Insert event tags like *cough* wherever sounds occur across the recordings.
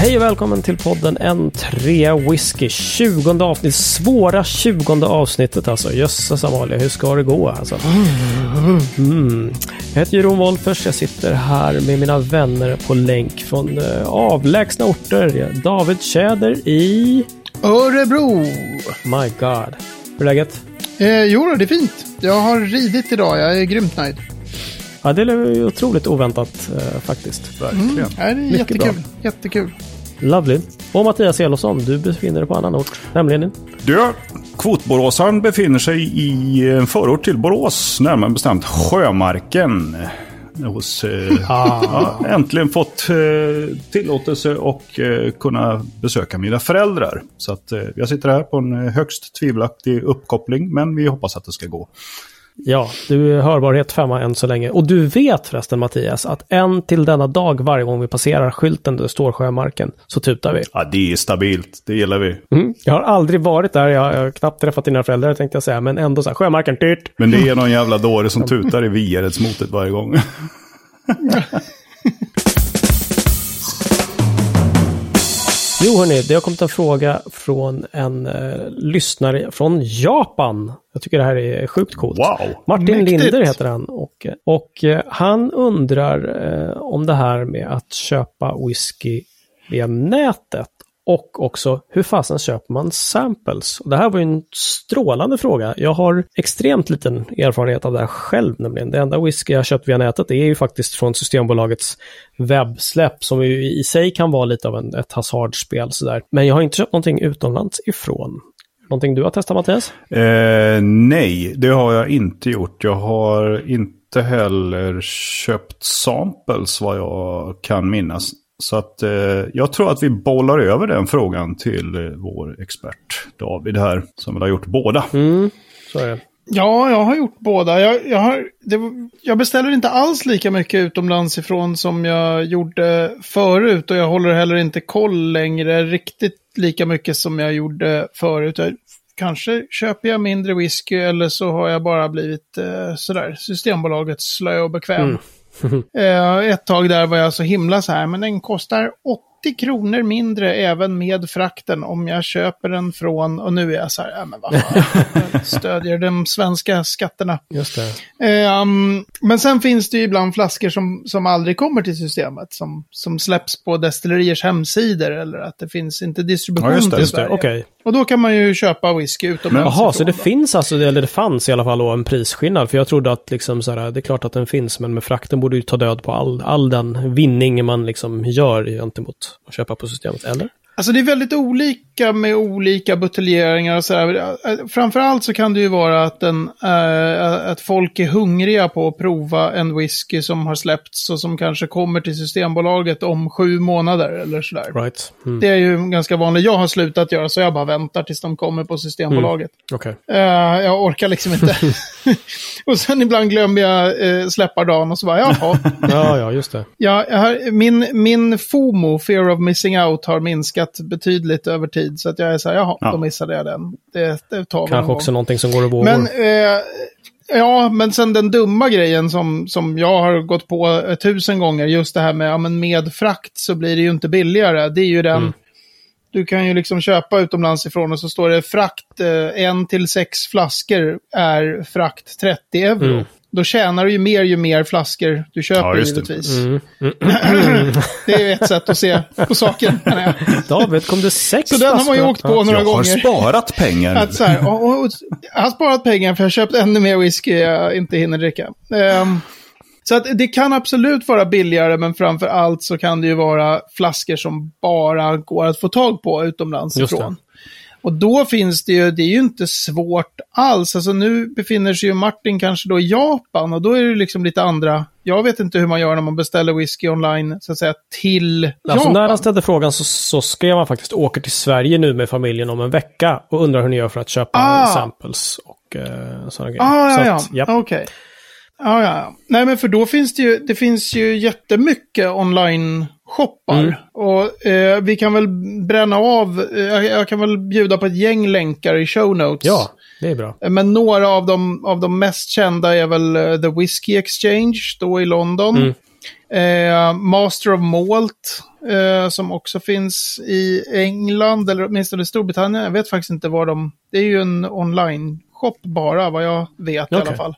Hej och välkommen till podden En trea whisky. 20 avsnitt. Svåra 20 avsnittet alltså. Jösses Amalia, hur ska det gå alltså? Mm. Jag heter Jeroen Wolffers. Jag sitter här med mina vänner på länk från eh, avlägsna orter. David Tjäder i... Örebro! My God. Hur är läget? Eh, jo, det är fint. Jag har ridit idag. Jag är grymt nöjd. Ja, det är otroligt oväntat eh, faktiskt. Mm, ja, det är Mycket jättekul. bra. Jättekul. Lovely. Och Mattias Elofsson, du befinner dig på annan ort. Nämligen? Du, kvotboråsaren befinner sig i en förort till Borås, närmare bestämt Sjömarken. Hos, eh, ja, äntligen fått eh, tillåtelse och eh, kunna besöka mina föräldrar. Så att eh, jag sitter här på en eh, högst tvivelaktig uppkoppling, men vi hoppas att det ska gå. Ja, du är hörbarhet femma än så länge. Och du vet förresten Mattias att en till denna dag varje gång vi passerar skylten där det står Sjömarken så tutar vi. Ja, det är stabilt, det gillar vi. Mm. Jag har aldrig varit där, jag har, knappt träffat dina föräldrar tänkte jag säga, men ändå så här, Sjömarken, dyrt. Men det är någon jävla dåre som tutar i Vieredsmotet varje gång. *laughs* Jo hörni, det har kommit en fråga från en eh, lyssnare från Japan. Jag tycker det här är sjukt coolt. Wow! Martin Mäktigt. Linder heter han och, och eh, han undrar eh, om det här med att köpa whisky via nätet och också hur fasen köper man samples? Och det här var ju en strålande fråga. Jag har extremt liten erfarenhet av det här själv nämligen. Det enda whisky jag har köpt via nätet är ju faktiskt från Systembolagets webbsläpp som ju i sig kan vara lite av en, ett hasardspel sådär. Men jag har inte köpt någonting utomlands ifrån. Någonting du har testat Mattias? Eh, nej, det har jag inte gjort. Jag har inte heller köpt samples vad jag kan minnas. Så att eh, jag tror att vi bollar över den frågan till eh, vår expert David här. Som väl har gjort båda. Mm, så är det. Ja, jag har gjort båda. Jag, jag, har, det, jag beställer inte alls lika mycket utomlands ifrån som jag gjorde förut. Och jag håller heller inte koll längre riktigt lika mycket som jag gjorde förut. Jag, kanske köper jag mindre whisky eller så har jag bara blivit eh, sådär Systembolagets slö och bekväm. Eh, ett tag där var jag så himla så här, men den kostar kronor mindre även med frakten om jag köper den från, och nu är jag så här, ja men vad fan, *laughs* stödjer de svenska skatterna. Just det. Ehm, men sen finns det ju ibland flaskor som, som aldrig kommer till systemet, som, som släpps på destilleriers hemsidor eller att det finns inte distribution Ja, just det, till Just det, Sverige. okej. Och då kan man ju köpa whisky utomlands. Jaha, så det då. finns alltså, eller det fanns i alla fall då en prisskillnad. För jag trodde att liksom så här, det är klart att den finns, men med frakten borde ju ta död på all, all den vinning man liksom gör gentemot att köpa på systemet, eller? Alltså det är väldigt olika med olika buteljeringar och sådär. Framförallt så kan det ju vara att, en, eh, att folk är hungriga på att prova en whisky som har släppts och som kanske kommer till Systembolaget om sju månader eller sådär. Right. Mm. Det är ju ganska vanligt. Jag har slutat göra så jag bara väntar tills de kommer på Systembolaget. Okej. Eh, jag orkar liksom inte. *laughs* *laughs* och sen ibland glömmer jag uh, släppa dagen och så bara, jaha. Ja, ja, just det. Ja, har, min, min FOMO, Fear of Missing Out, har minskat betydligt över tid. Så att jag är så här, jaha, Ja. då missade jag den. Det, det tar vi någon Kanske också gång. någonting som går i vågor. Men, eh, ja, men sen den dumma grejen som, som jag har gått på tusen gånger, just det här med, ja men med frakt så blir det ju inte billigare. Det är ju den, Mm. du kan ju liksom köpa utomlands ifrån och så står det frakt, eh, en till sex flaskor är frakt 30 euro. Mm. Då tjänar du ju mer ju mer flaskor du köper Ja, just det. givetvis. Mm. *clears throat* Det är ju ett sätt att se på saken. David, kom det sex Så den har man ju åkt på några Jag har gånger. sparat pengar. Att så här, och, och, jag har sparat pengar för jag har köpt ännu mer whisky jag inte hinner dricka. Ehm, så att det kan absolut vara billigare, men framför allt så kan det ju vara flaskor som bara går att få tag på utomlands Just det. Och då finns det ju, det är ju inte svårt alls. Alltså nu befinner sig ju Martin kanske då i Japan och då är det liksom lite andra. Jag vet inte hur man gör när man beställer whisky online, så att säga, till Alltså Japan. när han ställde frågan så, så skrev han faktiskt åker till Sverige nu med familjen om en vecka och undrar hur ni gör för att köpa Ah. samples och uh, sådana grejer. Ah, så ja, ja. japp. Okej. Ja, ja, ja. Nej, men för då finns det ju, det finns ju jättemycket online-shoppar. Mm. Och eh, vi kan väl bränna av, eh, jag, kan väl bjuda på ett gäng länkar i show notes. Ja, det är bra. Eh, Men några av de, av de mest kända är väl eh, The Whiskey Exchange, då i London. Mm. Eh, Master of Malt, som också finns i England, eller åtminstone Storbritannien. Jag vet faktiskt inte var de... Det är ju en online-shop bara, vad jag vet okay. i alla fall.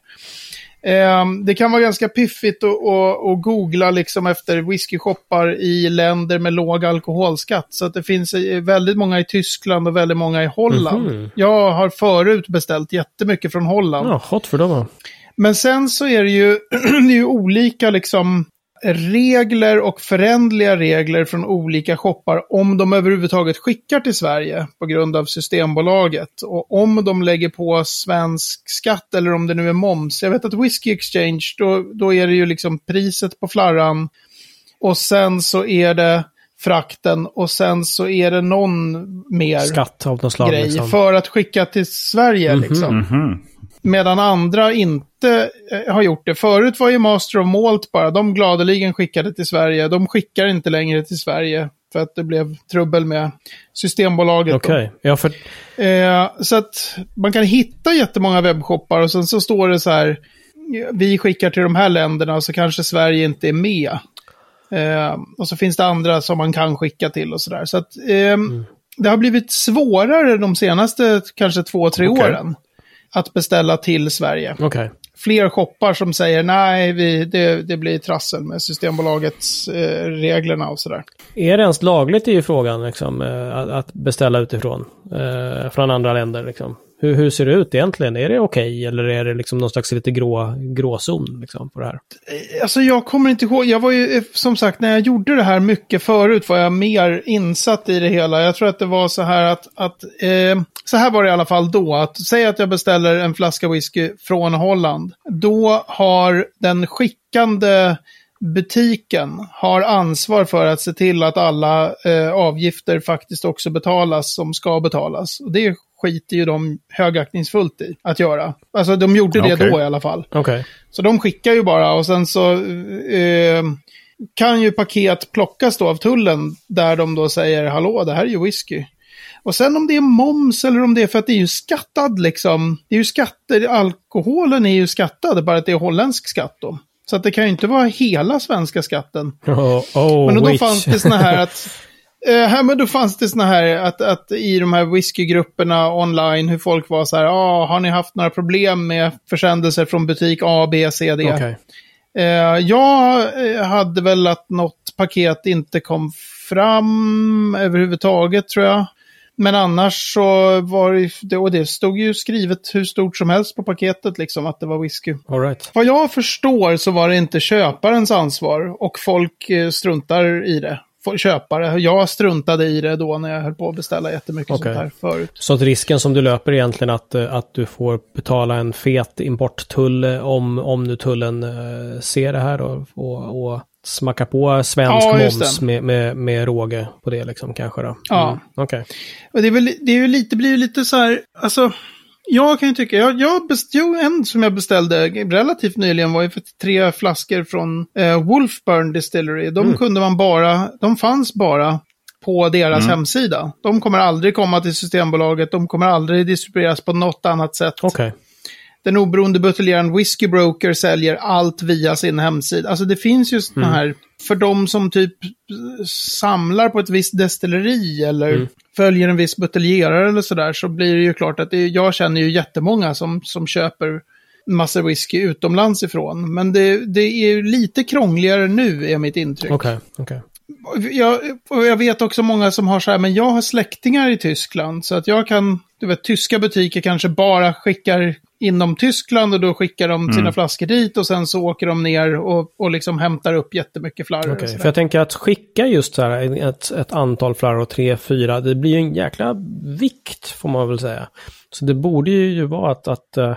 Eh, det kan vara ganska piffigt att googla liksom efter whiskyshoppar i länder med låg alkoholskatt. Så att det finns väldigt många i Tyskland och väldigt många i Holland. Mm -hmm. Jag har förut beställt jättemycket från Holland. Ja, hot för dem. Men sen så är det ju, *clears throat* det är ju olika liksom regler och förändliga regler från olika shoppar om de överhuvudtaget skickar till Sverige på grund av Systembolaget. Och om de lägger på svensk skatt eller om det nu är moms. Jag vet att Whiskey Exchange, då, då är det ju liksom priset på flarran och sen så är det frakten och sen så är det någon mer Skatt av något slag, grej liksom. för att skicka till Sverige. Mm -hmm, liksom. Mm -hmm. Medan andra inte eh, har gjort det. Förut var ju Master of Malt bara, de gladeligen skickade till Sverige. De skickar inte längre till Sverige för att det blev trubbel med Systembolaget. Okay. ja för... Eh, så att man kan hitta jättemånga webbshoppar och sen så står det så här, vi skickar till de här länderna och så kanske Sverige inte är med. Eh, och så finns det andra som man kan skicka till och sådär. Så att eh, mm. det har blivit svårare de senaste kanske två, tre okay. åren att beställa till Sverige. Okay. Fler shoppar som säger nej, vi, det, det blir trassel med Systembolagets eh, reglerna och sådär. Är det ens lagligt i frågan, liksom, eh, att, att, beställa utifrån? Eh, från andra länder, liksom? Hur, hur ser det ut egentligen? Är det okej okay, eller är det liksom någon slags lite grå, gråzon liksom, på det här? Eh, alltså jag kommer inte ihåg. Jag var ju, eh, som sagt, när jag gjorde det här mycket förut var jag mer insatt i det hela. Jag tror att det var så här att, att eh, så här var det i alla fall då. Att säga att jag beställer en flaska whisky från Holland. Då har den skickande butiken har ansvar för att se till att alla eh, avgifter faktiskt också betalas som ska betalas. Och det skiter ju de högaktningsfullt i att göra. Alltså de gjorde det okay. då i alla fall. Okay. Så de skickar ju bara och sen så eh, kan ju paket plockas då av tullen där de då säger hallå, det här är ju whisky. Och sen om det är moms eller om det är för att det är ju skattad liksom. Det är ju skatter, alkoholen är ju skattad, bara att det är holländsk skatt då. Så att det kan ju inte vara hela svenska skatten. *laughs* Oh, oh, men då fanns det sådana här att... *laughs* Eh, här, men då fanns det sådana här att, att i de här whiskygrupperna online, hur folk var så här, ah, har ni haft några problem med försändelser från butik A, B, C, D? Okay. Eh, jag eh, hade väl att något paket inte kom fram överhuvudtaget tror jag. Men annars så var det, och det stod ju skrivet hur stort som helst på paketet liksom att det var whisky. All right. Vad jag förstår så var det inte köparens ansvar och folk struntar i det. Köpare. Jag struntade i det då när jag höll på att beställa jättemycket okay. sånt här förut. Så att risken som du löper egentligen att, eh, att du får betala en fet importtull eh, om, om nu tullen ser det här och, och, och smacka på svensk ja, moms med, med, med råge på det liksom kanske då? Mm. Ja. Okej. Okay. Och det är väl, det är ju lite, blir ju lite så här, alltså, jag kan ju tycka, jag, jag best, jo, en som jag beställde relativt nyligen var ju för tre flaskor från eh, Wolfburn Distillery. De mm. kunde man bara, de fanns bara på deras mm. hemsida. De kommer aldrig komma till Systembolaget, de kommer aldrig distribueras på något annat sätt. Okay den oberoende buteljären Whiskey Broker säljer allt via sin hemsida. Alltså det finns ju sådana mm. här, för de som typ samlar på ett visst destilleri eller mm. Följer en viss buteljerare eller sådär, så blir det ju klart att det, jag känner ju jättemånga som, som köper massor whisky utomlands ifrån. Men det, det är lite krångligare nu, är mitt intryck. Okej, okay. Okay. Jag, jag vet också många som har så här, men jag har släktingar i Tyskland, så att jag kan, du vet, tyska butiker kanske bara skickar inom Tyskland och då skickar de sina mm. flaskor dit och sen så åker de ner och, och liksom hämtar upp jättemycket flarror. Okay, för jag tänker att skicka just så här ett, ett antal flarror, tre, fyra, det blir ju en jäkla vikt får man väl säga. Så det borde ju vara att, att eh,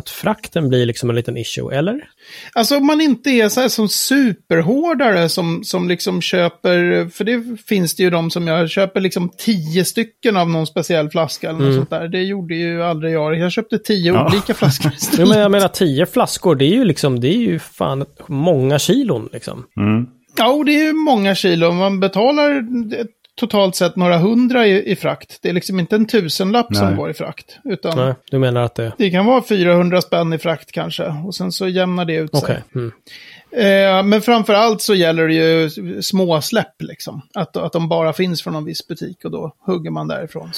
att frakten blir liksom en liten issue, eller? Alltså om man inte är så här som superhårdare som, som liksom köper, för det finns det ju de som jag köper liksom tio stycken av någon speciell flaska eller mm. något sånt där. Det gjorde ju aldrig jag. Jag köpte tio ja. olika flaskor istället. men jag menar tio flaskor, det är ju liksom, det är ju fan många kilon liksom. Mm. Ja, det är ju många kilo. Man betalar totalt sett några hundra i, i frakt. Det är liksom inte en tusenlapp Nej. som går i frakt. Utan Nej, du menar att det... Det kan vara 400 spänn i frakt kanske. Och sen så jämnar det ut sig. Okay. Mm. Eh, men framför allt så gäller det ju småsläpp liksom. Att, att de bara finns från en viss butik och då hugger man därifrån.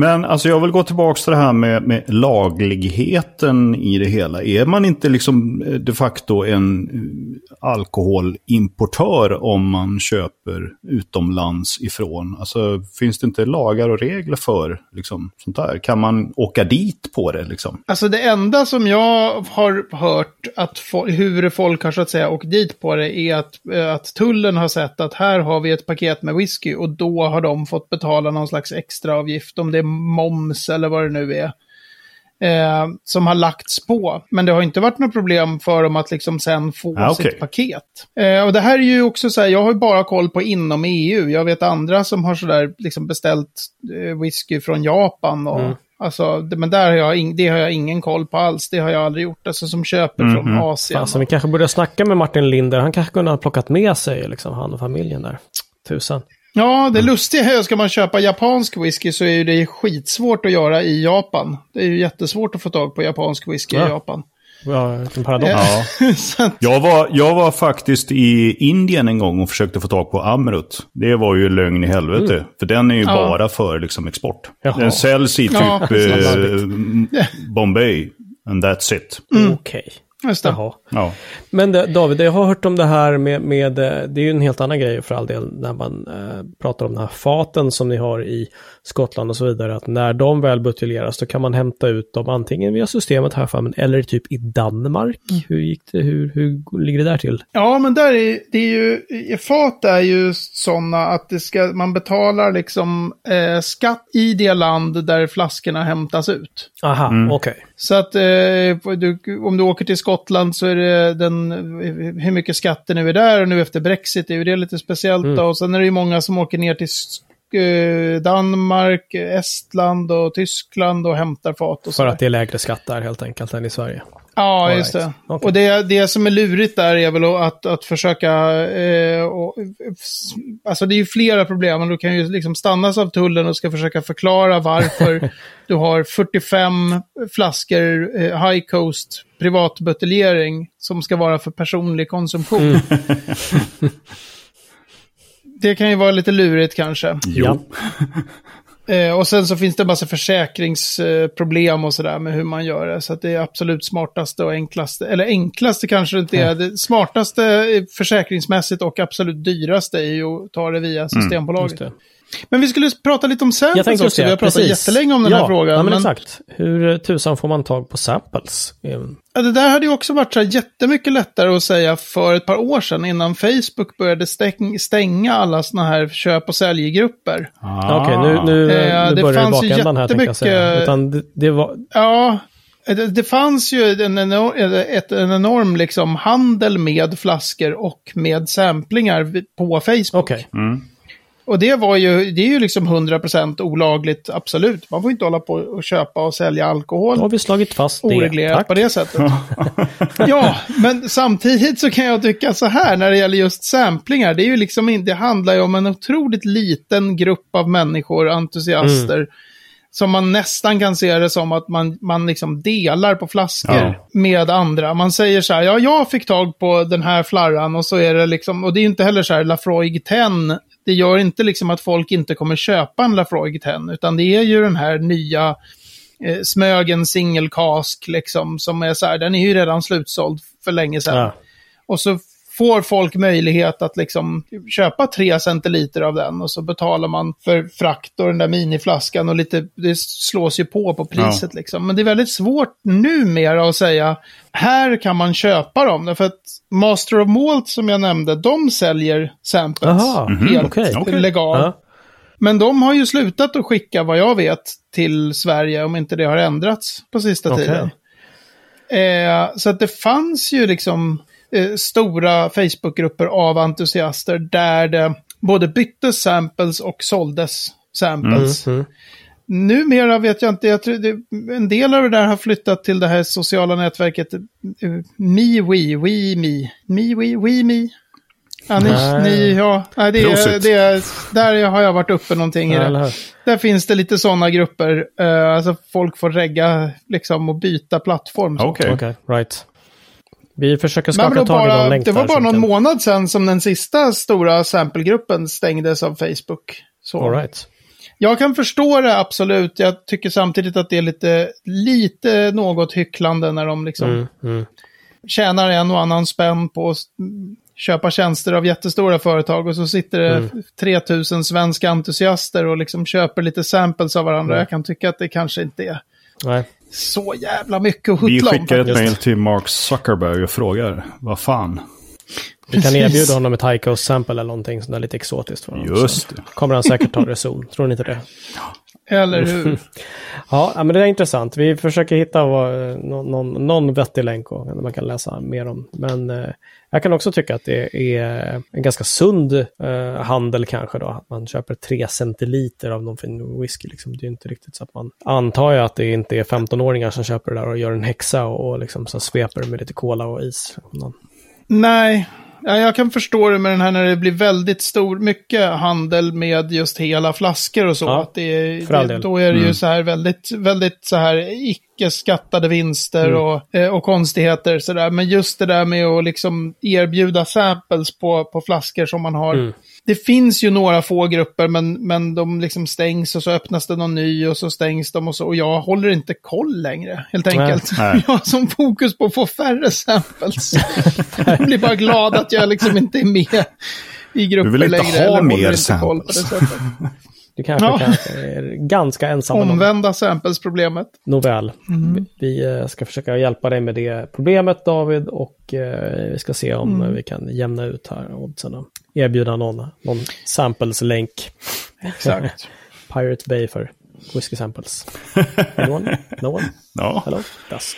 Men alltså jag vill gå tillbaka till det här med, med, lagligheten i det hela. Är man inte liksom eh, de facto en eh, alkoholimportör om man köper utomlands ifrån? Alltså finns det inte lagar och regler för liksom, sånt där? Kan man åka dit på det liksom? Alltså det enda som jag har hört att hur folk har så att säga åkt dit på det är att, eh, att tullen har sett att här har vi ett paket med whisky och då har de fått betala någon slags extra avgift om det är moms eller vad det nu är. Eh, som har lagts på. Men det har inte varit något problem för dem att liksom sen få ah, okay. sitt paket. Eh, och det här är ju också så här, jag har ju bara koll på inom EU. Jag vet andra som har sådär liksom beställt eh, whisky från Japan och mm. Alltså, det, men där har jag, in, det har jag ingen koll på alls. Det har jag aldrig gjort. Alltså som köper mm -hmm. från Asien. Alltså, vi kanske borde snacka med Martin Linder. Han kanske kunde ha plockat med sig liksom, han och familjen där. Tusan. Ja, det lustiga är att ska man köpa japansk whisky så är det skitsvårt att göra i Japan. Det är ju jättesvårt att få tag på japansk whisky ja. i Japan. Ja, en paradox. Ja. *laughs* jag, var, jag var faktiskt i Indien en gång och försökte få tag på Amrut. Det var ju lögn i helvete. Mm. För den är ju ja. bara för liksom, export. Jaha. Den säljs i typ eh, Bombay. And that's it. Mm. Okej. Okay. Just det. Jaha. Ja. Men det, David, jag har hört om det här med, med, det är ju en helt annan grej för all del när man eh, pratar om de här faten som ni har i Skottland och så vidare, att när de väl buteljeras då kan man hämta ut dem antingen via systemet här för eller typ i Danmark. Mm. Hur gick det, hur, hur ligger det där till? Ja, men där är det är ju, fat är ju sådana att det ska, man betalar liksom eh, skatt i det land där flaskorna hämtas ut. Aha, mm. okej. Okay. Så att eh, du, om du åker till Skottland så är det den, hur mycket skatter nu är där och nu efter Brexit är ju det lite speciellt. Mm. Då. Och sen är det ju många som åker ner till eh, Danmark, Estland och Tyskland och hämtar fat. Och För att det är lägre skatt där helt enkelt än i Sverige. Ja, All just right. det. Okay. Och det, det som är lurigt där är väl att, att försöka... Eh, och, alltså det är ju flera problem. Du kan ju liksom stannas av tullen och ska försöka förklara varför *laughs* du har 45 flaskor eh, High Coast privatbuteljering som ska vara för personlig konsumtion. Mm. *laughs* det kan ju vara lite lurigt kanske. Jo. Ja. *laughs* Eh, och sen så finns det en massa försäkringsproblem och sådär med hur man gör det. Så det är absolut smartaste och enklaste, eller enklaste kanske det inte är. Mm. Det smartaste försäkringsmässigt och absolut dyraste är ju att ta det via mm, Systembolaget. Mm, men vi skulle prata lite om samples också. Vi har pratat precis. jättelänge om den ja, här frågan. Ja, men, men exakt. Hur tusan får man tag på samples? Ja, det där hade ju också varit så här jättemycket lättare att säga för ett par år sedan innan Facebook började stäng stänga alla sådana här köp och säljgrupper. Ah. Okej, okay, nu, nu, eh, nu börjar det bakändan här tänkte jag säga. Utan det, det var... Ja, det, det, fanns ju en, enorm, ett, en enorm liksom handel med flaskor och med samplingar på Facebook. Okay. Mm. Och det var ju, det är ju liksom 100% olagligt, absolut. Man får inte hålla på och köpa och sälja alkohol. Då har vi slagit fast det. Oreglerat på det sättet. *laughs* ja, men samtidigt så kan jag tycka så här när det gäller just samplingar. Det är ju liksom det handlar ju om en otroligt liten grupp av människor, entusiaster. Mm. Som man nästan kan se det som att man, man liksom delar på flaskor ja. med andra. Man säger så här, ja jag fick tag på den här flarran och så är det liksom, och det är inte heller så här Lafroig 10 det gör inte liksom att folk inte kommer köpa en Lafroig 10, utan det är ju den här nya eh, Smögen single cask liksom, som är så här, den är ju redan slutsåld för länge sedan. Ja. Och så får folk möjlighet att liksom köpa tre centiliter av den och så betalar man för frakt och den där miniflaskan och lite, det slås ju på på priset ja. liksom. Men det är väldigt svårt numera att säga, här kan man köpa dem. Därför att Master of Malt som jag nämnde, de säljer samples Aha, helt mm, okay. legalt. Ja. Men de har ju slutat att skicka, vad jag vet, till Sverige om inte det har ändrats på sista okay. tiden. Eh, så att det fanns ju liksom eh, stora Facebookgrupper av entusiaster där det både byttes samples och såldes samples. Mm, mm. Numera vet jag inte, jag tror det, en del av det där har flyttat till det här sociala nätverket uh, MeWe, WeMe, MeWe, WeMe. Ja, ni, ni, ja, det, är, det är, där har jag varit uppe någonting i det. Där finns det lite sådana grupper, uh, alltså folk får regga liksom och byta plattform. Okej, okay. okay, right. Vi försöker Men skaka då tag i någon länk det var bara någon kan- månad sedan som den sista stora samplegruppen stängdes av Facebook. Så. All right. Jag kan förstå det absolut. Jag tycker samtidigt att det är lite, lite något hycklande när de liksom Mm, mm. tjänar en och annan spänn på att köpa tjänster av jättestora företag och så sitter det Mm. 3000 svenska entusiaster och liksom köper lite samples av varandra. Mm. Jag kan tycka att det kanske inte är Nej. så jävla mycket att Vi huttla om. skickar ett mail till Mark Zuckerberg och frågar. Vad fan? Vi kan Precis. erbjuda honom ett Heikos sample eller någonting sånt där lite exotiskt. För honom. Just Så det. kommer han säkert ta reson. Tror ni inte det? Eller *laughs* hur? Ja, men det är intressant. Vi försöker hitta vad, eh, någon, någon, någon vettig länk och man kan läsa mer om. Men eh, jag kan också tycka att det är en ganska sund eh, handel kanske då. Att man köper tre centiliter av någon fin whisky. Liksom. Det är inte riktigt så att man antar ju att det inte är 15-åringar som köper det där och gör en häxa och, och liksom så sveper med lite cola och is. Någon- Nej, ja, jag kan förstå det med den här när det blir väldigt stor, mycket handel med just hela flaskor och så. Ja, att det, det, då är det ju Mm. så här väldigt, väldigt så här icke skattade vinster Mm. och, eh, och konstigheter så där. Men just det där med att liksom erbjuda samples på, på flaskor som man har. Mm. Det finns ju några få grupper men, men de liksom stängs och så öppnas det någon ny och så stängs de och så. Och jag håller inte koll längre, helt enkelt. *laughs* Nej. Jag har som fokus på att få färre samples. *laughs* jag blir bara glad att jag liksom inte är med i grupper Du vill inte längre. ha mer samples. Du kanske, Ja. kanske är ganska ensam. Omvända samples-problemet. Nåväl, Mm. vi- eh, ska försöka hjälpa dig med det problemet David och eh, vi ska se om Mm. vi kan jämna ut här oddsen och erbjuda någon, någon samples-länk. Exakt. *laughs* Pirate Bay för whisky samples. *laughs* Anyone? No one? Ja. Hello? Dust.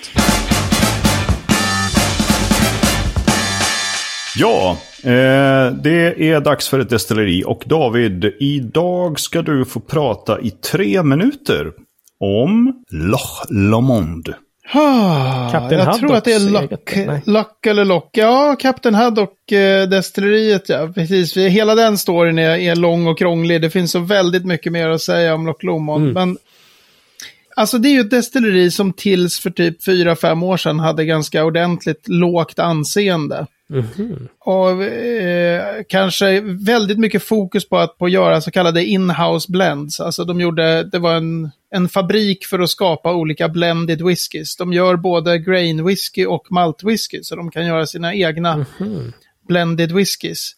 Ja, eh, det är dags för ett destilleri. Och David, idag ska du få prata i tre minuter om Loch Lomond. Ah, Captain jag tror att det är Lock, eget. Lock eller Lock. Ja, Captain Haddock eh, destilleriet, ja. Precis. Hela den storyn är, är lång och krånglig. Det finns så väldigt mycket mer att säga om Loch Lomond. Mm. Men Alltså det är ju ett destilleri som tills för typ 4-5 år sedan hade ganska ordentligt lågt anseende. Mhm. Och eh, kanske väldigt mycket fokus på att på göra så kallade in-house blends. Alltså de gjorde, det var en, en fabrik för att skapa olika blended whiskys. De gör både grain whisky och malt whisky. Så de kan göra sina egna Mhm. blended whiskys.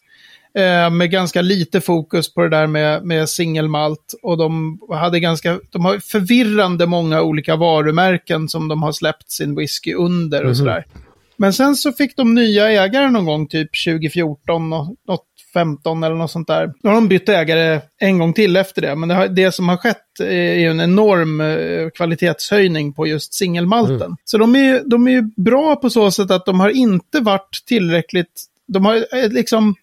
Eh, med ganska lite fokus på det där med, med singelmalt. Och de hade ganska, de har förvirrande många olika varumärken som de har släppt sin whisky under och Mhm. sådär. Men sen så fick de nya ägare någon gång, typ 2014, och något 15 eller något sånt där. Då har de bytt ägare en gång till efter det. Men det, har, det som har skett är ju en enorm eh, kvalitetshöjning på just singelmalten. Så de är, de är ju bra på så sätt att de har inte varit tillräckligt... De har eh, liksom...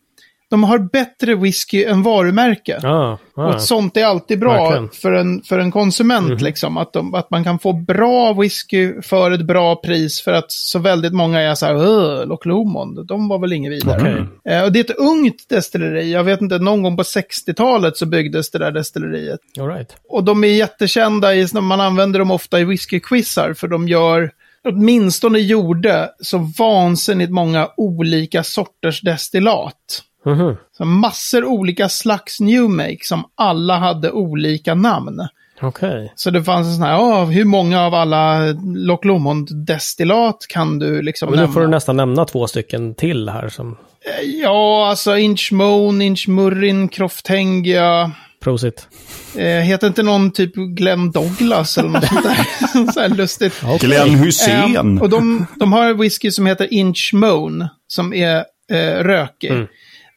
De har bättre whisky än varumärke. Ah, Och ah. ett sånt är alltid bra Verkligen. för en, för en konsument. Liksom, att, de, att man kan få bra whisky för ett bra pris. För att så väldigt många är så här, "Öh, Loch Lomond, de var väl inget vidare. Okej. Eh, och det är ett ungt destilleri. Jag vet inte, någon gång på 60-talet så byggdes det där destilleriet. All right. Och de är jättekända, i, man använder dem ofta i whiskyquizar för de gör, åtminstone gjorde, så vansinnigt många olika sorters destillat. Mhm. Så massor olika slags new make som alla hade olika namn. Okej. Så det fanns en sån här, ja, hur många av alla Loch Lomond-destillat kan du liksom Men nu nämna? får du nästan nämna två stycken till här som Ja, alltså Inchmoan, Inchmurrin, Croftengia. prosit. Eh, heter inte någon typ Glenn Douglas eller något sånt där? *laughs* så här lustigt. Glenn Hussein. Ehm, och de, de har en whisky som heter Inchmoan, som är eh, rökig. Mm.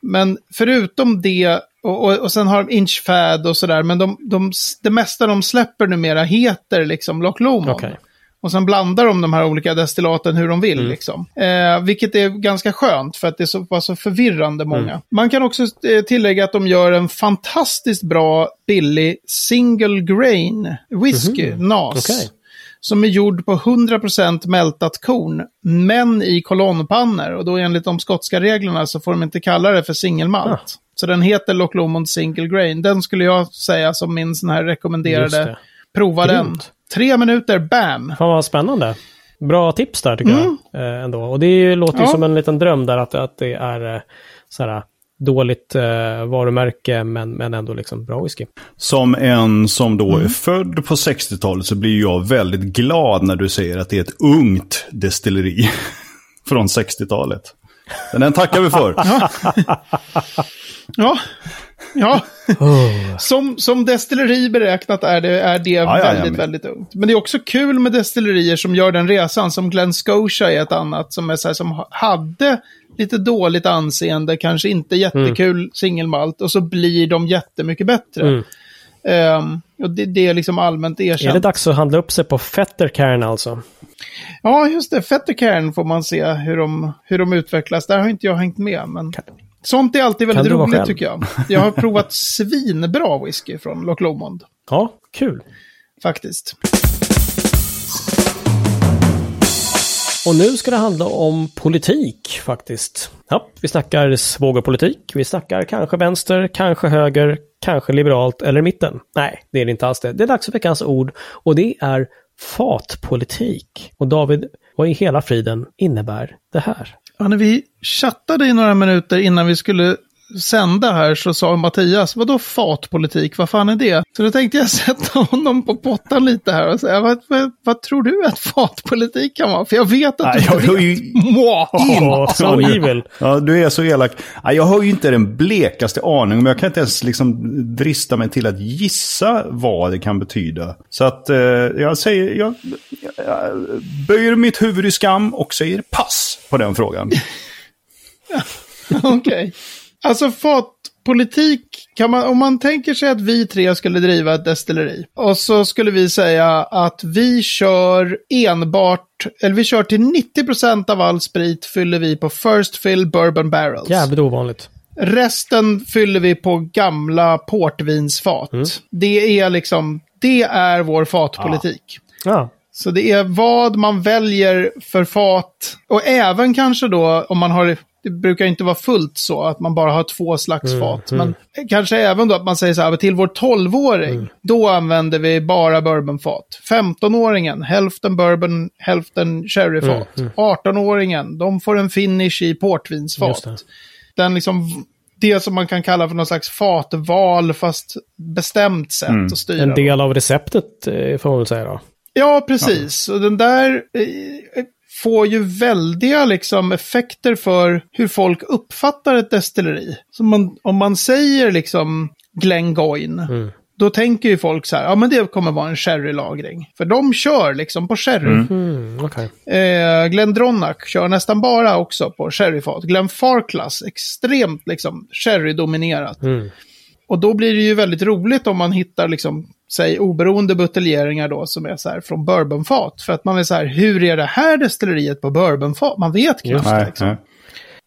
Men förutom det, och, och, och sen har de Inchfad och sådär, men de, de, det mesta de släpper numera heter liksom Loch Lomond. Okej. Och sen blandar de de här olika destillaten hur de vill. Mm. Liksom. Eh, vilket är ganska skönt för att det så, var så förvirrande många. Mm. Man kan också eh, tillägga att de gör en fantastiskt bra, billig single grain whisky, NAS. Mhm. Som är gjord på 100% mältat korn, men i kolonnpannor. Och då enligt de skotska reglerna så får de inte kalla det för singelmalt. Ah. Så den heter Loch Lomond Single Grain. Den skulle jag säga som min sån här rekommenderade. Prova den. Grymt. Tre minuter, bam! Fan vad spännande. bra tips där tycker mm. jag. Eh, ändå. Och det låter ju som en liten dröm där att, att det är eh, så här, dåligt eh, varumärke men, men ändå liksom bra whisky. Som en som då mm. är född på 60-talet så blir jag väldigt glad när du säger att det är ett ungt destilleri *laughs* från 60-talet. Den tackar vi för. *laughs* ja. Ja, oh. som, som destilleri beräknat är det, är det ja, väldigt, ja, ja, väldigt ungt. Men det är också kul med destillerier som gör den resan, som Glen Scotia är ett annat, som, är så här, som hade lite dåligt anseende, kanske inte jättekul mm. singelmalt, och så blir de jättemycket bättre. Mm. Um, och det, det, är liksom allmänt erkänt. Är det dags att handla upp sig på Fettercairn alltså? Ja, just det. Fettercairn får man se hur de, hur de utvecklas. Där har inte jag hängt med. Men... Sånt är alltid väldigt roligt tycker jag. Jag har provat *laughs* svinbra whisky från Loch Lomond. Ja, kul. Faktiskt. Och nu ska det handla om politik faktiskt. Ja, vi snackar svågerpolitik, vi snackar kanske vänster, kanske höger, kanske liberalt eller mitten. Nej, det är det inte alls det. Det är dags för veckans ord och det är fatpolitik. Och David, vad i hela friden innebär det här? Ja, när vi chattade i några minuter innan vi skulle sända här så sa Mattias, vadå fatpolitik, vad fan är det? Så då tänkte jag *laughs* sätta honom på pottan lite här och säga, vad, vad, vad tror du att fatpolitik kan vara? För jag vet att Nej, du jag, vet. Mwah, så evil. Ja, du är så elak. Jag har ju inte den blekaste aning, men jag kan inte ens liksom drista mig till att gissa vad det kan betyda. Så att eh, jag säger, jag, jag böjer mitt huvud i skam och säger pass på den frågan. *laughs* Okej. Okay. Alltså fatpolitik, kan man, om man tänker sig att vi tre skulle driva ett destilleri och så skulle vi säga att vi kör enbart, eller vi kör till 90% av all sprit fyller vi på First Fill Bourbon Barrels. Jävligt ovanligt. Resten fyller vi på gamla portvinsfat. Mm. Det är liksom, det är vår fatpolitik. Ja. ja. Så det är vad man väljer för fat. Och även kanske då om man har det brukar inte vara fullt så att man bara har två slags mm, fat. Mm. Men kanske även då att man säger så här, till vår 12-åring, mm. då använder vi bara bourbonfat. 15-åringen, hälften bourbon, hälften sherryfat. 18-åringen, mm, mm. de får en finish i portvinsfat. Den liksom, det som man kan kalla för någon slags fatval, fast bestämt sätt mm. att styra. En del av receptet eh, får man väl säga då. Ja, precis. Ja. Och den där eh, får ju väldiga liksom, effekter för hur folk uppfattar ett destilleri. Så man, om man säger liksom Glengoyne, mm. då tänker ju folk så här, ja men det kommer vara en sherrylagring. För de kör liksom på sherry. Mm. Mm, okay. eh, Glendronach kör nästan bara också på sherryfat. Glen Farclas, extremt liksom sherry-dominerat. Mm. Och då blir det ju väldigt roligt om man hittar liksom säg oberoende buteljeringar då som är så här från bourbonfat. För att man vill så här, hur är det här destilleriet på bourbonfat? Man vet knappt. Liksom.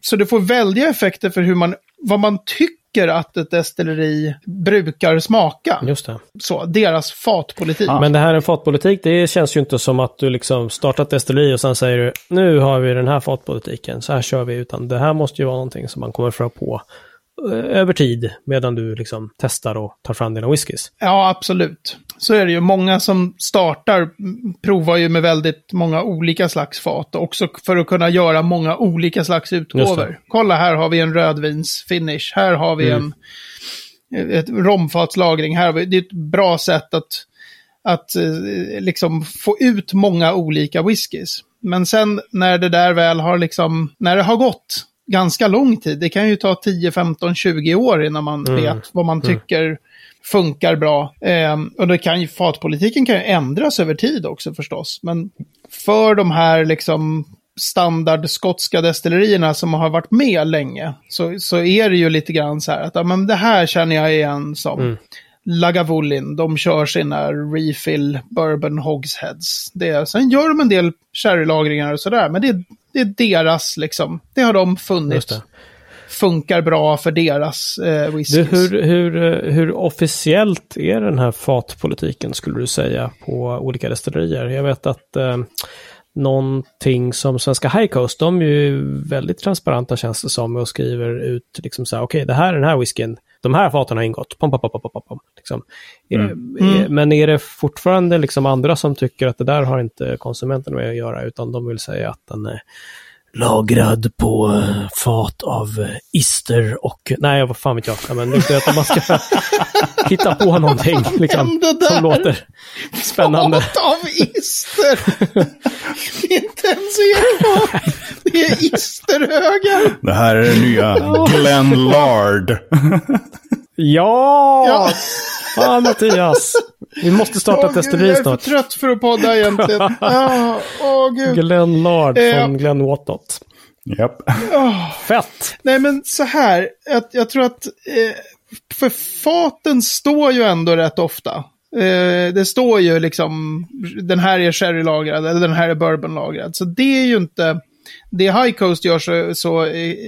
Så det får väldiga effekter för hur man, vad man tycker att ett destilleri brukar smaka. Just det. Så, deras fatpolitik. Ja. Men det här är en fatpolitik, det känns ju inte som att du liksom startar ett destilleri och sen säger du nu har vi den här fatpolitiken, så här kör vi, utan det här måste ju vara någonting som man kommer få på över tid medan du liksom testar och tar fram dina whiskys. Ja, absolut. Så är det ju. Många som startar provar ju med väldigt många olika slags fat. Också för att kunna göra många olika slags utgåvor. Kolla, här har vi en rödvins-finish. Här har vi mm. en ett romfatslagring. Här vi, det är ett bra sätt att, att eh, liksom få ut många olika whiskys. Men sen när det där väl har liksom, när det har gått ganska lång tid. Det kan ju ta 10, 15, 20 år innan man mm. vet vad man mm. tycker funkar bra. Eh, och det kan ju, fatpolitiken kan ju ändras över tid också förstås. Men för de här liksom standard skotska destillerierna som har varit med länge så, så är det ju lite grann så här att ja, men det här känner jag igen som mm. Lagavulin, de kör sina refill bourbon hogsheads. Det, sen gör de en del sherrylagringar och sådär, men det, det är deras liksom. Det har de funnit. Funkar bra för deras eh, whiskys. hur, hur, hur officiellt är den här fatpolitiken skulle du säga på olika destillerier? Jag vet att eh, någonting som svenska High Coast, de är ju väldigt transparenta känns det som och skriver ut liksom så här, okej okay, det här är den här whiskyn de här faten har ingått. Pom, pom, pom, pom, pom, liksom. Mm. Eh, eh, Men är det fortfarande liksom andra som tycker att det där har inte konsumenten med att göra, utan de vill säga att den är lagrad på eh, fat av eh, ister och... Nej, vad fan vet jag. Ja, Men det är att man ska *laughs* hitta på någonting liksom, som låter spännande. Fat av ister! det är inte ens er. Det är isterhögar. Det här är det nya Glenn Lard. *laughs* Ja! Ja. Fan Mattias! Vi måste starta ett gud, destilleri Jag är för snart. trött för att podda egentligen. *laughs* Ja, Åh, gud. Glenn Lard Eh, från Glenn Wattot. Japp. Fett! Nej, men så här. Jag, jag tror att... Eh, för faten står ju ändå rätt ofta. Eh, det står ju liksom, den här är sherrylagrad eller den här är bourbonlagrad. Så det är ju inte... Det High Coast gör så, så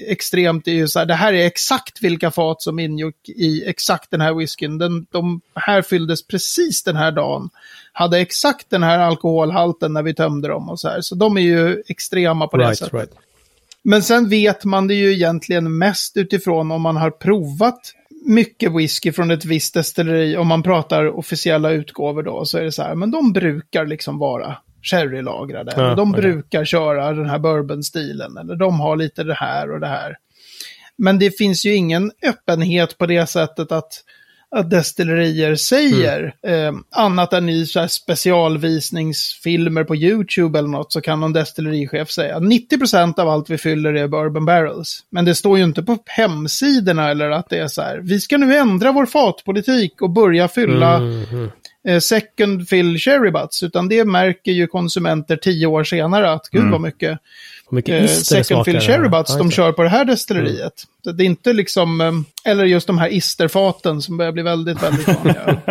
extremt är ju så här, det här är exakt vilka fat som ingick i exakt den här whiskyn. Den, de här fylldes precis den här dagen. Hade exakt den här alkoholhalten när vi tömde dem och så här. Så de är ju extrema på det Right, sättet. right. Men sen vet man det ju egentligen mest utifrån om man har provat mycket whisky från ett visst destilleri. Om man pratar officiella utgåvor då så är det så här, men de brukar liksom vara sherrylagrade. Ja, de okej. brukar köra den här bourbonstilen. Eller de har lite det här och det här. Men det finns ju ingen öppenhet på det sättet att, att destillerier säger, eh, annat än i så specialvisningsfilmer på YouTube eller något, så kan någon destillerichef säga 90% av allt vi fyller är bourbon barrels. Men det står ju inte på hemsidorna eller att det är så här, vi ska nu ändra vår fatpolitik och börja fylla Mhm. Eh, second fill cherry butts, utan det märker ju konsumenter tio år senare att gud vad mycket mycket eh, second fill cherry butts Ja, de kör på det här destilleriet. Så Det är inte liksom, eh, eller just de här isterfaten som börjar bli väldigt, väldigt vanliga.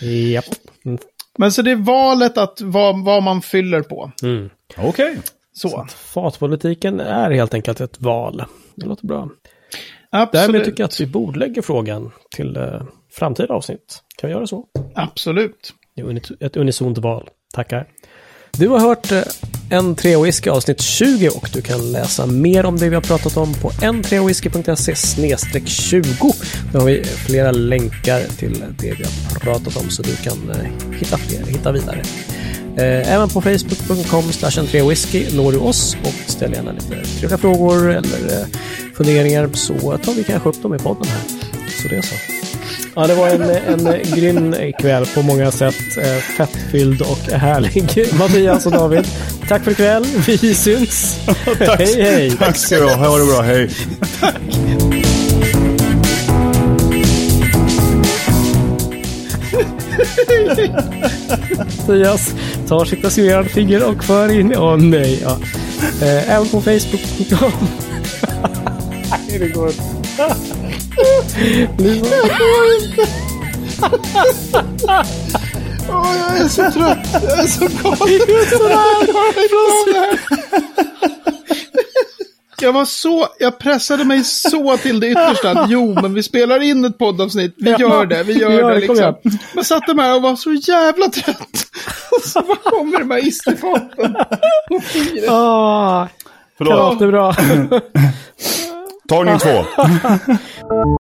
*laughs* Japp. Mm. Men så det är valet att vad, vad man fyller på. Mm. Okej. Så, Fatpolitiken är helt enkelt ett val. Det låter bra. Därmed absolut. tycker jag att vi bordlägger frågan till eh, framtida avsnitt. Kan vi göra så? Absolut. Ett unisont val. Tackar. Du har hört eh, en 3 whisky avsnitt 20 och du kan läsa mer om det vi har pratat om på n3whisky.se 20. Där har vi flera länkar till det vi har pratat om så du kan eh, hitta fler, hitta vidare. Eh, Även på facebook.com n3whisky når du oss och ställ gärna lite trevliga frågor eller funderingar så tar vi kanske upp dem i podden här. Så det är så. Ja, det var en, en grym kväll på många sätt. Eh, Fettfylld och härlig. *laughs* Mattias och David, tack för ikväll. Vi syns. *laughs* hej, hej. Tack ska du ha. Ha det bra. Hej. Mattias tar sitt tatuerade finger och för in... Åh nej. Ja. Eh, även på Facebook.com. *laughs* Nej, det går inte. Lisa. Åh, jag är så trött. Jag är så galen. Jag var så, jag pressade mig så till det yttersta att jo, men vi spelar in ett poddavsnitt. Vi Ja, gör det, vi gör, vi gör det det, kom liksom. Men satt där och var så jävla trött. Och så kommer de här isterfaten. Och fingret. Ah, Förlåt. karat är bra. *laughs* Tagning två. *laughs*